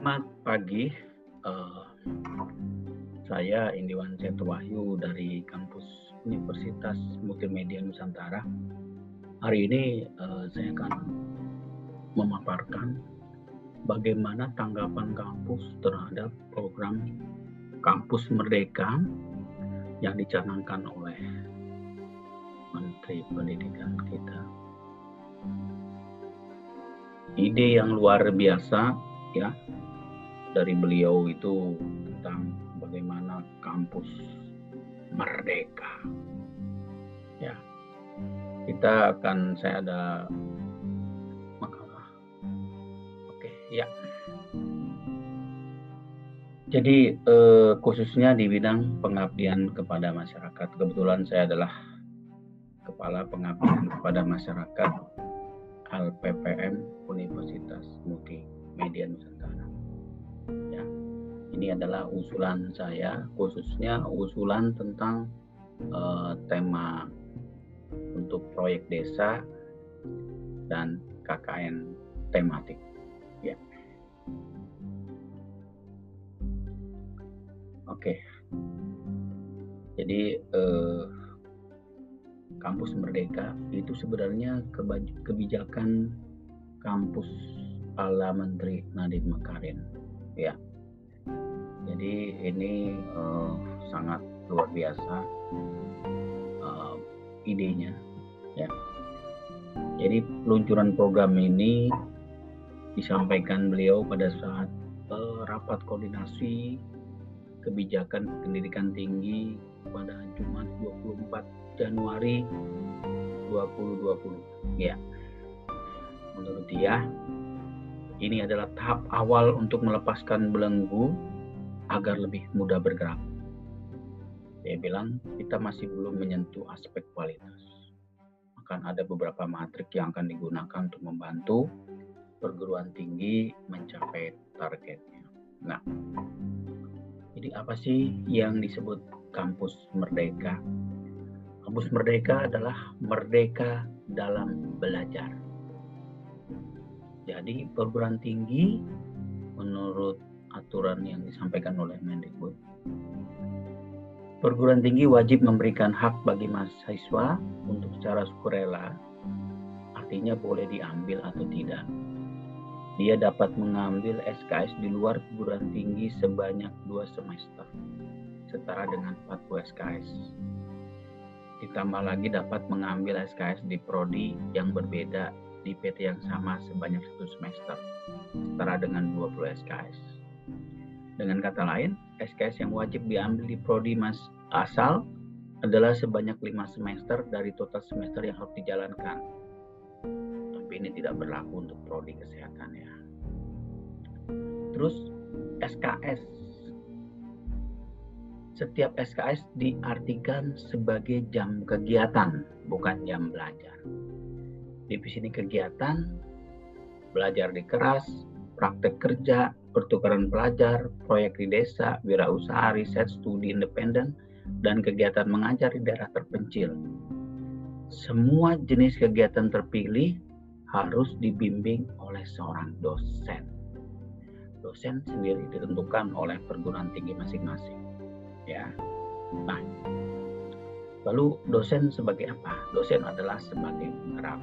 Selamat pagi, uh, saya Indiwan Setu Wahyu dari kampus Universitas Multimedia Nusantara. Hari ini uh, saya akan memaparkan bagaimana tanggapan kampus terhadap program Kampus Merdeka yang dicanangkan oleh Menteri Pendidikan kita. Ide yang luar biasa ya dari beliau itu tentang bagaimana kampus merdeka. Ya, kita akan saya ada makalah. Oke, ya. Jadi eh, khususnya di bidang pengabdian kepada masyarakat. Kebetulan saya adalah kepala pengabdian kepada masyarakat LPPM Universitas Multimedia Nusantara ya. Ini adalah usulan saya khususnya usulan tentang uh, tema untuk proyek desa dan KKN tematik. Ya. Oke. Jadi uh, kampus merdeka itu sebenarnya kebijakan kampus ala Menteri Nadiem Makarim ya. Jadi ini uh, sangat luar biasa uh, idenya ya. Jadi peluncuran program ini disampaikan beliau pada saat uh, rapat koordinasi kebijakan pendidikan tinggi pada Jumat 24 Januari 2020 ya. Menurut dia ini adalah tahap awal untuk melepaskan belenggu agar lebih mudah bergerak. Dia bilang kita masih belum menyentuh aspek kualitas. Akan ada beberapa matrik yang akan digunakan untuk membantu perguruan tinggi mencapai targetnya. Nah, jadi apa sih yang disebut kampus merdeka? Kampus merdeka adalah merdeka dalam belajar jadi perguruan tinggi menurut aturan yang disampaikan oleh Mendikbud perguruan tinggi wajib memberikan hak bagi mahasiswa untuk secara sukarela artinya boleh diambil atau tidak. Dia dapat mengambil SKS di luar perguruan tinggi sebanyak dua semester setara dengan 40 SKS ditambah lagi dapat mengambil SKS di prodi yang berbeda di PT yang sama sebanyak satu semester, setara dengan 20 SKS. Dengan kata lain, SKS yang wajib diambil di prodi mas asal adalah sebanyak lima semester dari total semester yang harus dijalankan. Tapi ini tidak berlaku untuk prodi kesehatan ya. Terus SKS. Setiap SKS diartikan sebagai jam kegiatan, bukan jam belajar divisi ini kegiatan, belajar di keras, praktek kerja, pertukaran pelajar, proyek di desa, wirausaha, riset, studi independen, dan kegiatan mengajar di daerah terpencil. Semua jenis kegiatan terpilih harus dibimbing oleh seorang dosen. Dosen sendiri ditentukan oleh perguruan tinggi masing-masing. Ya. Nah, lalu dosen sebagai apa? Dosen adalah sebagai penggerak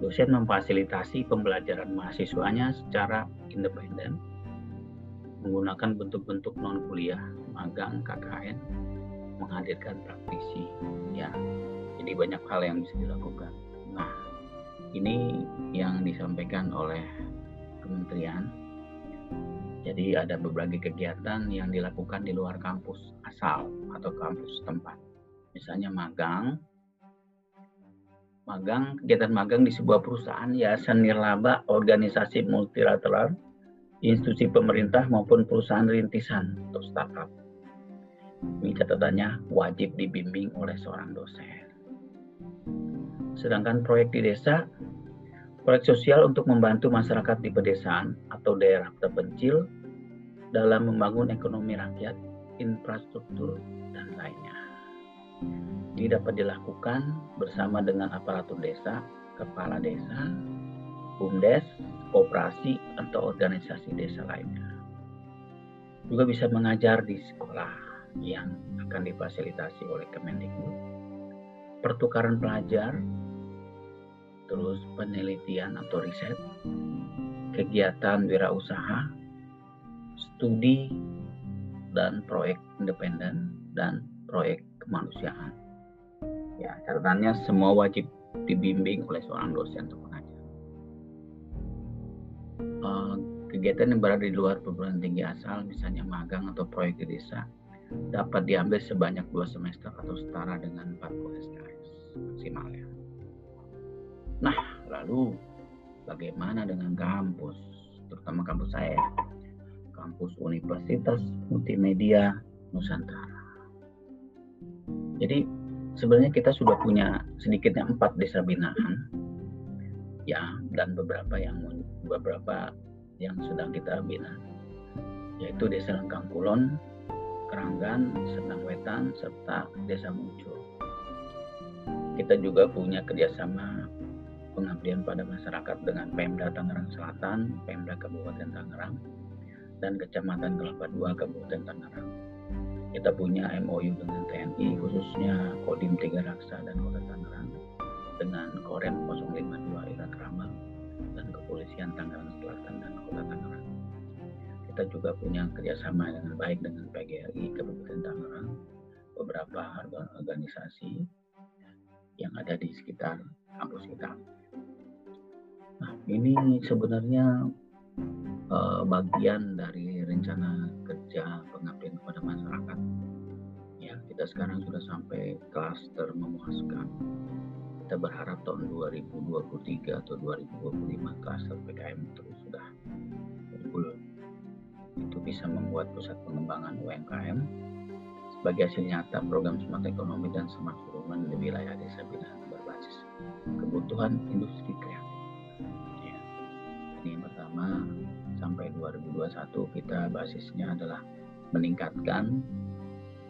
dosen memfasilitasi pembelajaran mahasiswanya secara independen menggunakan bentuk-bentuk non kuliah, magang, KKN, menghadirkan praktisi, ya. Jadi banyak hal yang bisa dilakukan. Nah, ini yang disampaikan oleh kementerian. Jadi ada berbagai kegiatan yang dilakukan di luar kampus asal atau kampus tempat. Misalnya magang, magang, kegiatan magang di sebuah perusahaan yayasan nirlaba, organisasi multilateral, institusi pemerintah maupun perusahaan rintisan atau startup. Ini catatannya wajib dibimbing oleh seorang dosen. Sedangkan proyek di desa, proyek sosial untuk membantu masyarakat di pedesaan atau daerah terpencil dalam membangun ekonomi rakyat, infrastruktur, dan lainnya. Ini dapat dilakukan bersama dengan aparatur desa, kepala desa, BUMDes, operasi atau organisasi desa lainnya. Juga bisa mengajar di sekolah yang akan difasilitasi oleh Kemendikbud. Pertukaran pelajar, terus penelitian atau riset, kegiatan wirausaha, studi dan proyek independen dan proyek kemanusiaan. Ya, catatannya semua wajib dibimbing oleh seorang dosen atau pengajar. Uh, kegiatan yang berada di luar perguruan tinggi asal, misalnya magang atau proyek di desa, dapat diambil sebanyak dua semester atau setara dengan 40 SKS maksimalnya. Nah, lalu bagaimana dengan kampus, terutama kampus saya, kampus Universitas Multimedia Nusantara. Jadi sebenarnya kita sudah punya sedikitnya empat desa binaan ya dan beberapa yang beberapa yang sedang kita bina yaitu desa Lengkang Kulon, Keranggan, Sendang Wetan, serta desa Muncul. Kita juga punya kerjasama pengabdian pada masyarakat dengan Pemda Tangerang Selatan, Pemda Kabupaten Tangerang, dan Kecamatan Kelapa II Kabupaten Tangerang kita punya MOU dengan TNI khususnya Kodim Tiga Raksa dan Kota Tangerang dengan Korem 052 Irak Ramal dan Kepolisian Tangerang Selatan dan Kota Tangerang. Kita juga punya kerjasama dengan baik dengan PGRI Kabupaten Tangerang, beberapa organisasi yang ada di sekitar kampus kita. Nah, ini sebenarnya uh, bagian dari rencana kerja pengabdian kepada masyarakat. Ya, kita sekarang sudah sampai klaster memuaskan. Kita berharap tahun 2023 atau 2025 klaster PKM itu sudah unggul. Itu bisa membuat pusat pengembangan UMKM sebagai hasil nyata program smart ekonomi dan smart development di wilayah desa binaan berbasis kebutuhan industri kreatif. 2021 kita basisnya adalah meningkatkan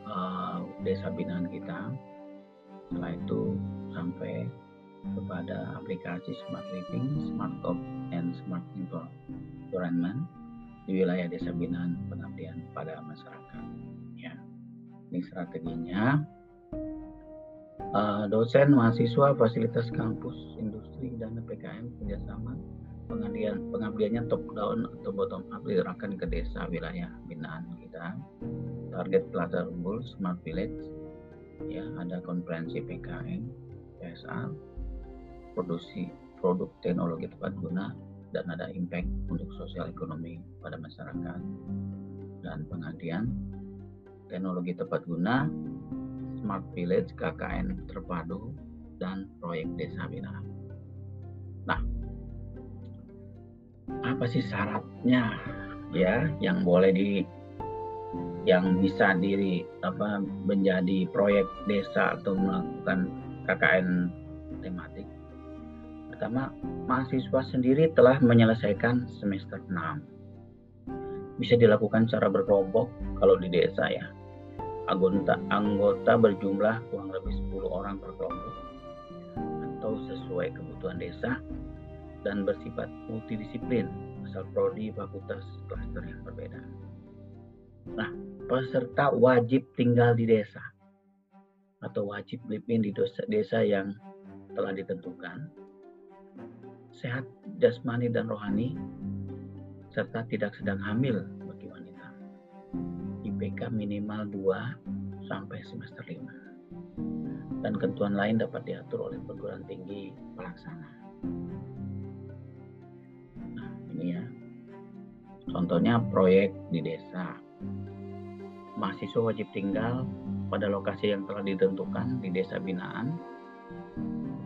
uh, desa binaan kita. Setelah itu sampai kepada aplikasi Smart Living, Smart Top, and Smart Environment di wilayah desa binaan pengabdian pada masyarakat. Ya, ini strateginya. Uh, dosen, mahasiswa, fasilitas kampus, industri, dan PKM kerjasama pengabdian pengabdiannya top down atau bottom up diarahkan ke desa wilayah binaan kita. Target pelajar unggul smart village. Ya ada konferensi PKM PSA produksi produk teknologi tepat guna dan ada impact untuk sosial ekonomi pada masyarakat. Dan pengabdian teknologi tepat guna smart village KKN terpadu dan proyek desa binaan. Nah apa sih syaratnya ya yang boleh di yang bisa diri apa menjadi proyek desa atau melakukan KKN tematik. Pertama, mahasiswa sendiri telah menyelesaikan semester 6. Bisa dilakukan secara berkelompok kalau di desa ya. Anggota anggota berjumlah kurang lebih 10 orang per kelompok atau sesuai kebutuhan desa dan bersifat multidisiplin asal prodi fakultas klaster yang berbeda. Nah, peserta wajib tinggal di desa atau wajib living di desa, desa yang telah ditentukan, sehat jasmani dan rohani, serta tidak sedang hamil bagi wanita. IPK minimal 2 sampai semester 5. Dan ketentuan lain dapat diatur oleh perguruan tinggi pelaksana ya. Contohnya proyek di desa. Mahasiswa wajib tinggal pada lokasi yang telah ditentukan di desa binaan.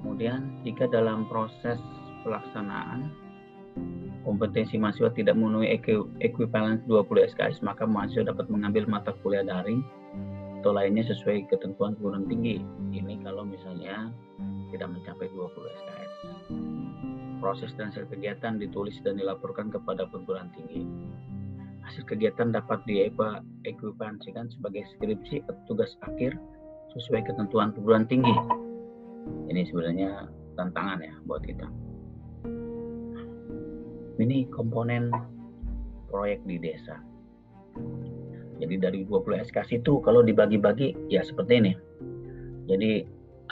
Kemudian jika dalam proses pelaksanaan kompetensi mahasiswa tidak memenuhi equivalent 20 SKS, maka mahasiswa dapat mengambil mata kuliah daring atau lainnya sesuai ketentuan perguruan tinggi. Ini kalau misalnya tidak mencapai 20 SKS proses dan hasil kegiatan ditulis dan dilaporkan kepada perguruan tinggi. Hasil kegiatan dapat diekuivalensikan sebagai skripsi atau tugas akhir sesuai ketentuan perguruan tinggi. Ini sebenarnya tantangan ya buat kita. Ini komponen proyek di desa. Jadi dari 20 SKS itu kalau dibagi-bagi ya seperti ini. Jadi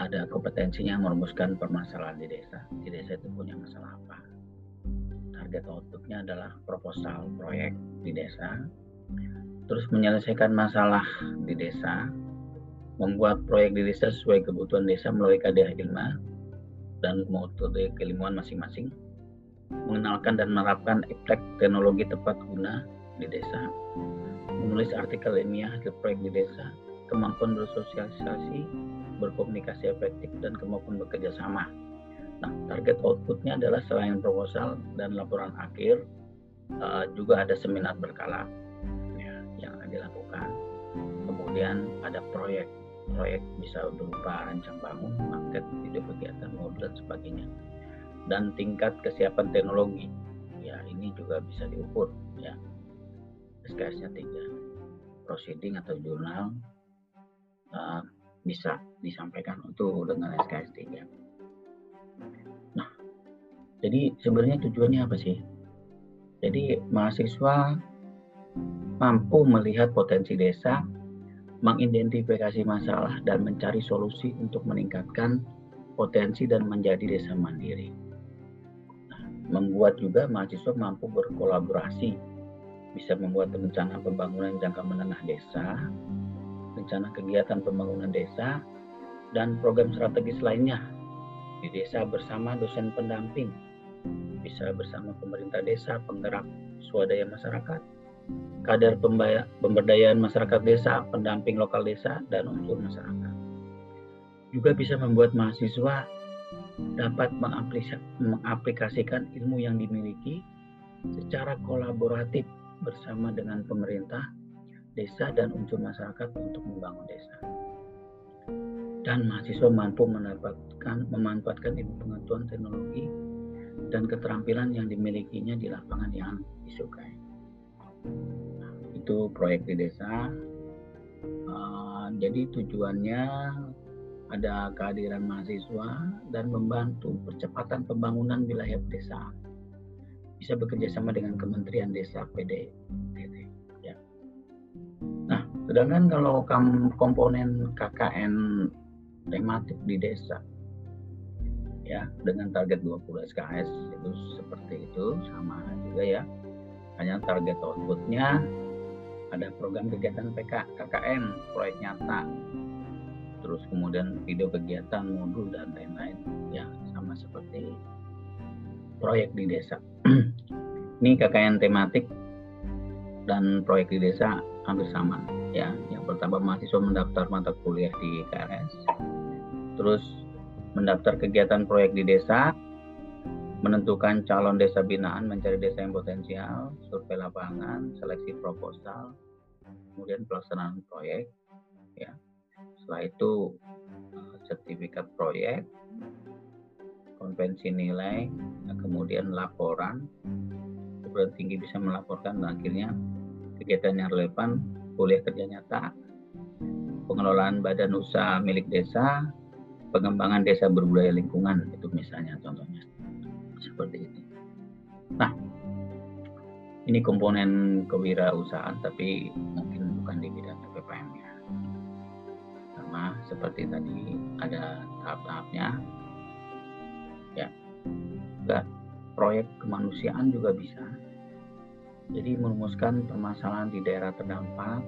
ada kompetensinya merumuskan permasalahan di desa. Di desa itu punya masalah apa? Target outputnya adalah proposal proyek di desa. Terus menyelesaikan masalah di desa, membuat proyek di desa sesuai kebutuhan desa melalui KDH Ilma dan metode keilmuan masing-masing, mengenalkan dan menerapkan efek teknologi tepat guna di desa, menulis artikel ilmiah hasil proyek di desa, kemampuan bersosialisasi, berkomunikasi efektif, dan kemampuan bekerja sama. Nah, target outputnya adalah selain proposal dan laporan akhir, uh, juga ada seminar berkala ya, yang dilakukan. Kemudian ada proyek. Proyek bisa berupa rancang bangun, market, video kegiatan, modul, dan sebagainya. Dan tingkat kesiapan teknologi. Ya, ini juga bisa diukur ya SKS-nya tiga proceeding atau jurnal uh, bisa disampaikan untuk dengan SKS 3. Nah, jadi sebenarnya tujuannya apa sih? Jadi mahasiswa mampu melihat potensi desa, mengidentifikasi masalah dan mencari solusi untuk meningkatkan potensi dan menjadi desa mandiri. Nah, membuat juga mahasiswa mampu berkolaborasi bisa membuat rencana pembangunan jangka menengah desa, rencana kegiatan pembangunan desa, dan program strategis lainnya di desa bersama dosen pendamping, bisa bersama pemerintah desa, penggerak swadaya masyarakat, kader pemberdayaan masyarakat desa, pendamping lokal desa, dan unsur masyarakat. Juga bisa membuat mahasiswa dapat mengaplikasikan ilmu yang dimiliki secara kolaboratif bersama dengan pemerintah, desa, dan unsur masyarakat untuk membangun desa. Dan mahasiswa mampu mendapatkan memanfaatkan ilmu pengetahuan teknologi dan keterampilan yang dimilikinya di lapangan yang disukai. Nah, itu proyek di desa. Uh, jadi tujuannya ada kehadiran mahasiswa dan membantu percepatan pembangunan wilayah desa bisa bekerja sama dengan Kementerian Desa PD. Sedangkan kalau komponen KKN tematik di desa, ya dengan target 20 SKS itu seperti itu sama juga ya. Hanya target outputnya ada program kegiatan PK KKN proyek nyata terus kemudian video kegiatan modul dan lain-lain ya sama seperti proyek di desa. Ini KKN tematik dan proyek di desa hampir sama ya. Yang pertama mahasiswa mendaftar mata kuliah di KRS, terus mendaftar kegiatan proyek di desa, menentukan calon desa binaan, mencari desa yang potensial, survei lapangan, seleksi proposal, kemudian pelaksanaan proyek, ya. Setelah itu eh, sertifikat proyek, konvensi nilai, kemudian laporan, perguruan tinggi bisa melaporkan dan akhirnya kegiatan yang relevan, kuliah kerja nyata, pengelolaan badan usaha milik desa, pengembangan desa berbudaya lingkungan, itu misalnya contohnya. Seperti ini. Nah, ini komponen kewirausahaan tapi mungkin bukan di bidang PPM ya. Sama seperti tadi ada tahap-tahapnya, ya juga proyek kemanusiaan juga bisa jadi merumuskan permasalahan di daerah terdampak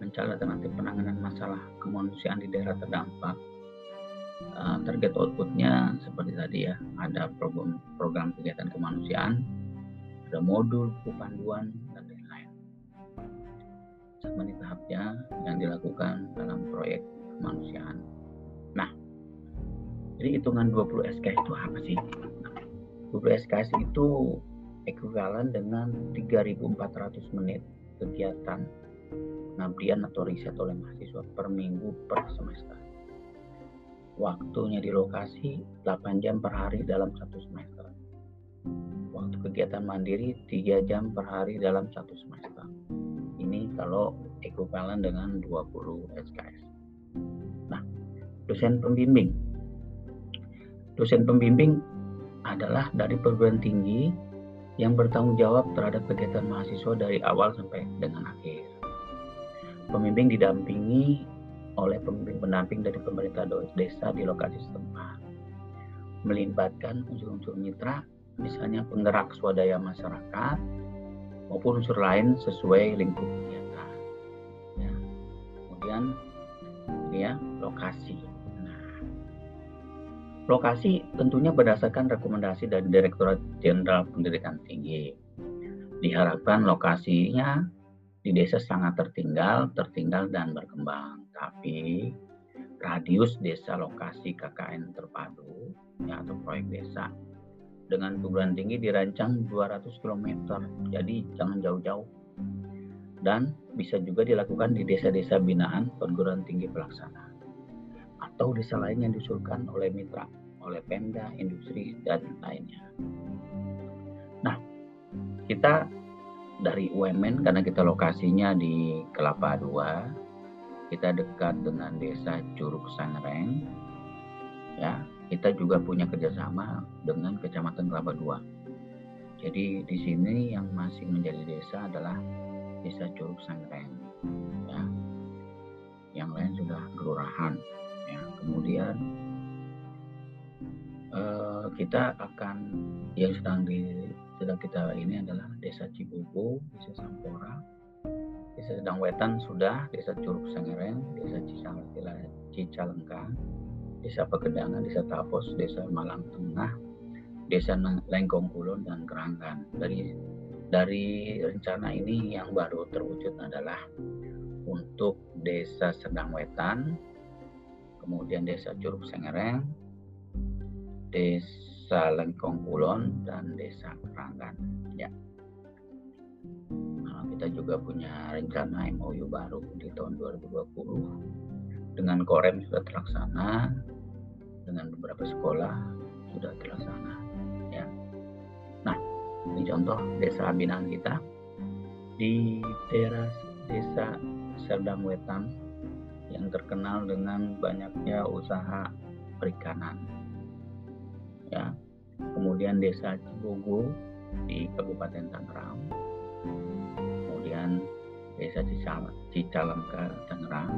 mencari alternatif penanganan masalah kemanusiaan di daerah terdampak. Uh, target outputnya seperti tadi ya ada program program kegiatan kemanusiaan ada modul panduan dan lain-lain. Seperti tahapnya yang dilakukan dalam proyek kemanusiaan. Nah jadi hitungan 20 SKS itu apa sih? 20 SKS itu ekuivalen dengan 3.400 menit kegiatan pengabdian atau riset oleh mahasiswa per minggu per semester. Waktunya di lokasi 8 jam per hari dalam satu semester. Waktu kegiatan mandiri 3 jam per hari dalam satu semester. Ini kalau ekuivalen dengan 20 SKS. Nah, dosen pembimbing dosen pembimbing adalah dari perguruan tinggi yang bertanggung jawab terhadap kegiatan mahasiswa dari awal sampai dengan akhir. Pembimbing didampingi oleh pembimbing pendamping dari pemerintah desa di lokasi setempat. Melibatkan unsur-unsur mitra, misalnya penggerak swadaya masyarakat, maupun unsur lain sesuai lingkup kegiatan. Ya. Kemudian ini ya lokasi. Lokasi tentunya berdasarkan rekomendasi dari Direktorat Jenderal Pendidikan Tinggi. Diharapkan lokasinya di desa sangat tertinggal, tertinggal dan berkembang. Tapi radius desa lokasi KKN terpadu ya, atau proyek desa dengan perguruan tinggi dirancang 200 km. Jadi jangan jauh-jauh. Dan bisa juga dilakukan di desa-desa binaan perguruan tinggi pelaksana atau desa lain yang diusulkan oleh mitra oleh Pemda, industri, dan lainnya. Nah, kita dari UMN karena kita lokasinya di Kelapa II, kita dekat dengan desa Curug Sangreng, ya kita juga punya kerjasama dengan Kecamatan Kelapa II. Jadi di sini yang masih menjadi desa adalah desa Curug Sangreng, ya. Yang lain sudah kelurahan, ya. Kemudian uh, kita akan yang sedang di sedang kita ini adalah desa Cibubu, desa Sampora, desa Sedang Wetan sudah, desa Curug Sangereng, desa Cicalengka, desa Pegedangan, desa Tapos, desa Malang Tengah, desa Lengkong Kulon dan Keranggan. Dari dari rencana ini yang baru terwujud adalah untuk desa Sedang Wetan, kemudian desa Curug Sangereng, Desa Lengkong Kulon dan Desa Keranggan. Ya. Nah, kita juga punya rencana MOU baru di tahun 2020 dengan Korem sudah terlaksana, dengan beberapa sekolah sudah terlaksana. Ya. Nah, ini contoh desa binaan kita di daerah desa Serdang Wetan yang terkenal dengan banyaknya usaha perikanan ya. Kemudian desa Cibogo di Kabupaten Tangerang. Kemudian desa Cicalengka Tangerang.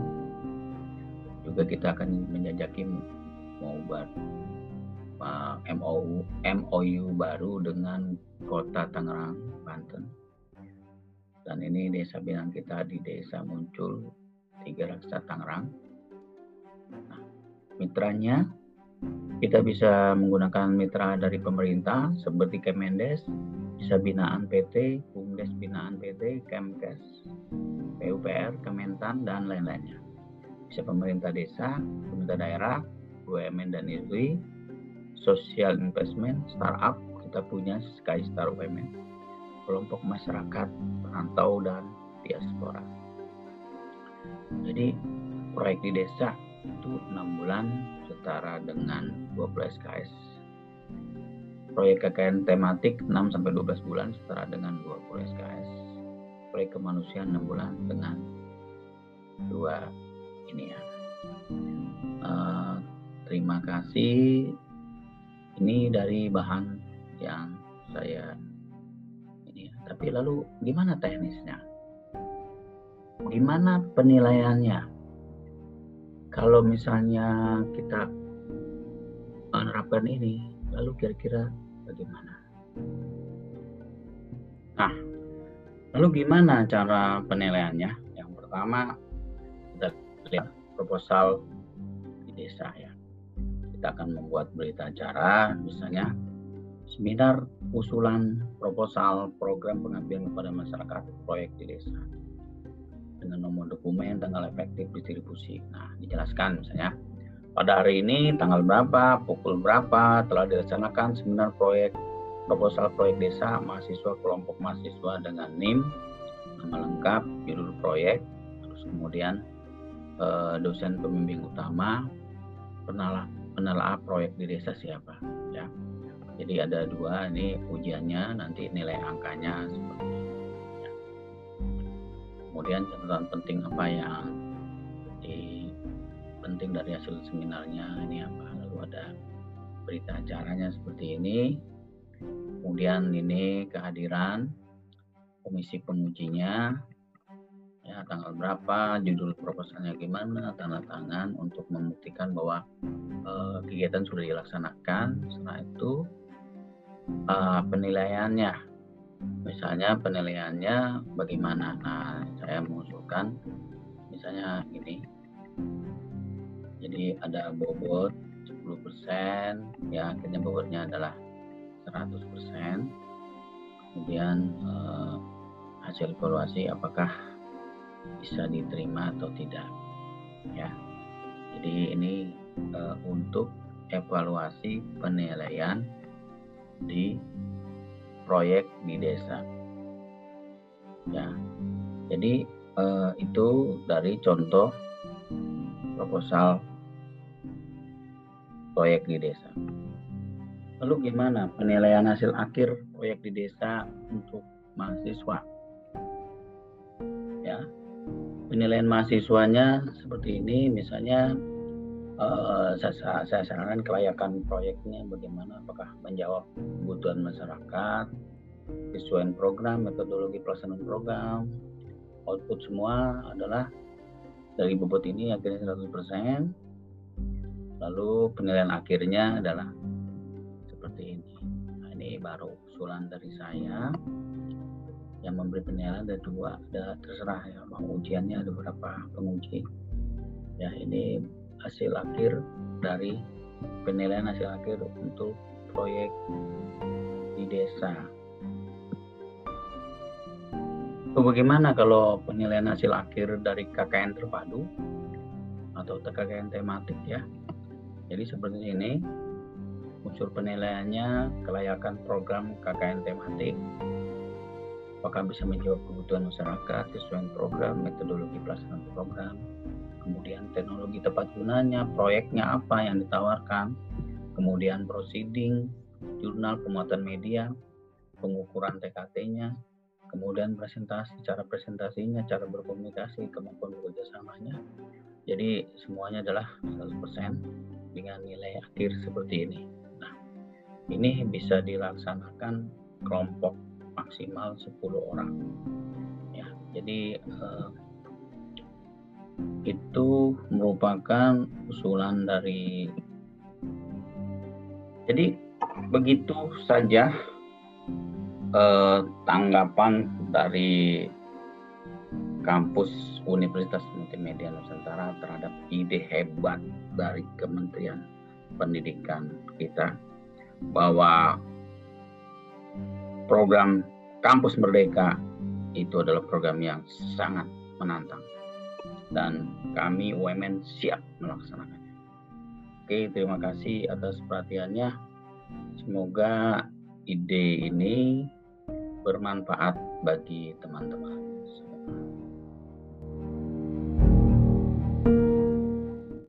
Juga kita akan menjajaki mau buat uh, MOU MOU baru dengan Kota Tangerang Banten. Dan ini desa binaan kita di desa muncul tiga raksa Tangerang. Nah, mitranya kita bisa menggunakan mitra dari pemerintah seperti Kemendes, bisa binaan PT, Bumdes binaan PT, Kemkes, PUPR, Kementan, dan lain-lainnya. Bisa pemerintah desa, pemerintah daerah, BUMN dan industri, social investment, startup, kita punya Sky Star UMN, kelompok masyarakat, perantau, dan diaspora. Jadi proyek di desa itu enam bulan setara dengan 12 SKS. Proyek KKN tematik 6 sampai 12 bulan setara dengan 20 SKS. Proyek kemanusiaan 6 bulan dengan dua ini ya. Uh, terima kasih. Ini dari bahan yang saya ini ya. Tapi lalu gimana teknisnya? Gimana penilaiannya? Kalau misalnya kita menerapkan ini, lalu kira-kira bagaimana? Nah, lalu gimana cara penilaiannya? Yang pertama, kita lihat proposal di desa ya. Kita akan membuat berita acara, misalnya seminar usulan proposal program pengabdian kepada masyarakat proyek di desa dengan nomor dokumen, tanggal efektif distribusi. Nah, dijelaskan misalnya pada hari ini tanggal berapa, pukul berapa telah dilaksanakan seminar proyek proposal proyek desa mahasiswa kelompok mahasiswa dengan NIM, nama lengkap, judul proyek, terus kemudian eh, dosen pembimbing utama, penelaah penelaah proyek di desa siapa, ya. Jadi ada dua ini ujiannya nanti nilai angkanya seperti kemudian catatan penting apa yang di penting dari hasil seminarnya ini apa? Lalu ada berita acaranya seperti ini. Kemudian ini kehadiran komisi pengujinya, ya tanggal berapa, judul proposalnya gimana, tanda tangan untuk membuktikan bahwa uh, kegiatan sudah dilaksanakan. Setelah itu uh, penilaiannya, misalnya penilaiannya bagaimana. Nah, saya mengusulkan misalnya ini. Jadi ada bobot 10%, ya akhirnya bobotnya adalah 100%. Kemudian uh, hasil evaluasi apakah bisa diterima atau tidak ya jadi ini uh, untuk evaluasi penilaian di proyek di desa. Ya. Jadi uh, itu dari contoh proposal proyek di desa. Lalu gimana penilaian hasil akhir proyek di desa untuk mahasiswa? Ya. Penilaian mahasiswanya seperti ini misalnya uh, saya, saya sarankan kelayakan proyeknya bagaimana apakah menjawab kebutuhan masyarakat sesuai program metodologi pelaksanaan program. Output semua adalah dari bobot ini akhirnya 100% lalu penilaian akhirnya adalah seperti ini. Nah, ini baru usulan dari saya. Yang memberi penilaian ada dua ada terserah ya mau ujiannya ada beberapa penguji. Ya ini hasil akhir dari penilaian hasil akhir untuk proyek di desa. So, bagaimana kalau penilaian hasil akhir dari KKN terpadu atau KKN tematik ya? Jadi seperti ini unsur penilaiannya kelayakan program KKN tematik apakah bisa menjawab kebutuhan masyarakat sesuai program, metodologi pelaksanaan program, kemudian teknologi tepat gunanya, proyeknya apa yang ditawarkan, kemudian proceeding, jurnal pemuatan media, pengukuran TKT-nya, kemudian presentasi, cara presentasinya, cara berkomunikasi, kemampuan kerjasamanya. Jadi semuanya adalah 100% dengan nilai akhir seperti ini. Nah, ini bisa dilaksanakan kelompok maksimal 10 orang ya jadi eh, itu merupakan usulan dari jadi begitu saja eh, tanggapan dari kampus Universitas Multimedia Nusantara terhadap ide hebat dari Kementerian Pendidikan kita bahwa program Kampus Merdeka itu adalah program yang sangat menantang dan kami UMN siap melaksanakannya. Oke, terima kasih atas perhatiannya. Semoga ide ini bermanfaat bagi teman-teman.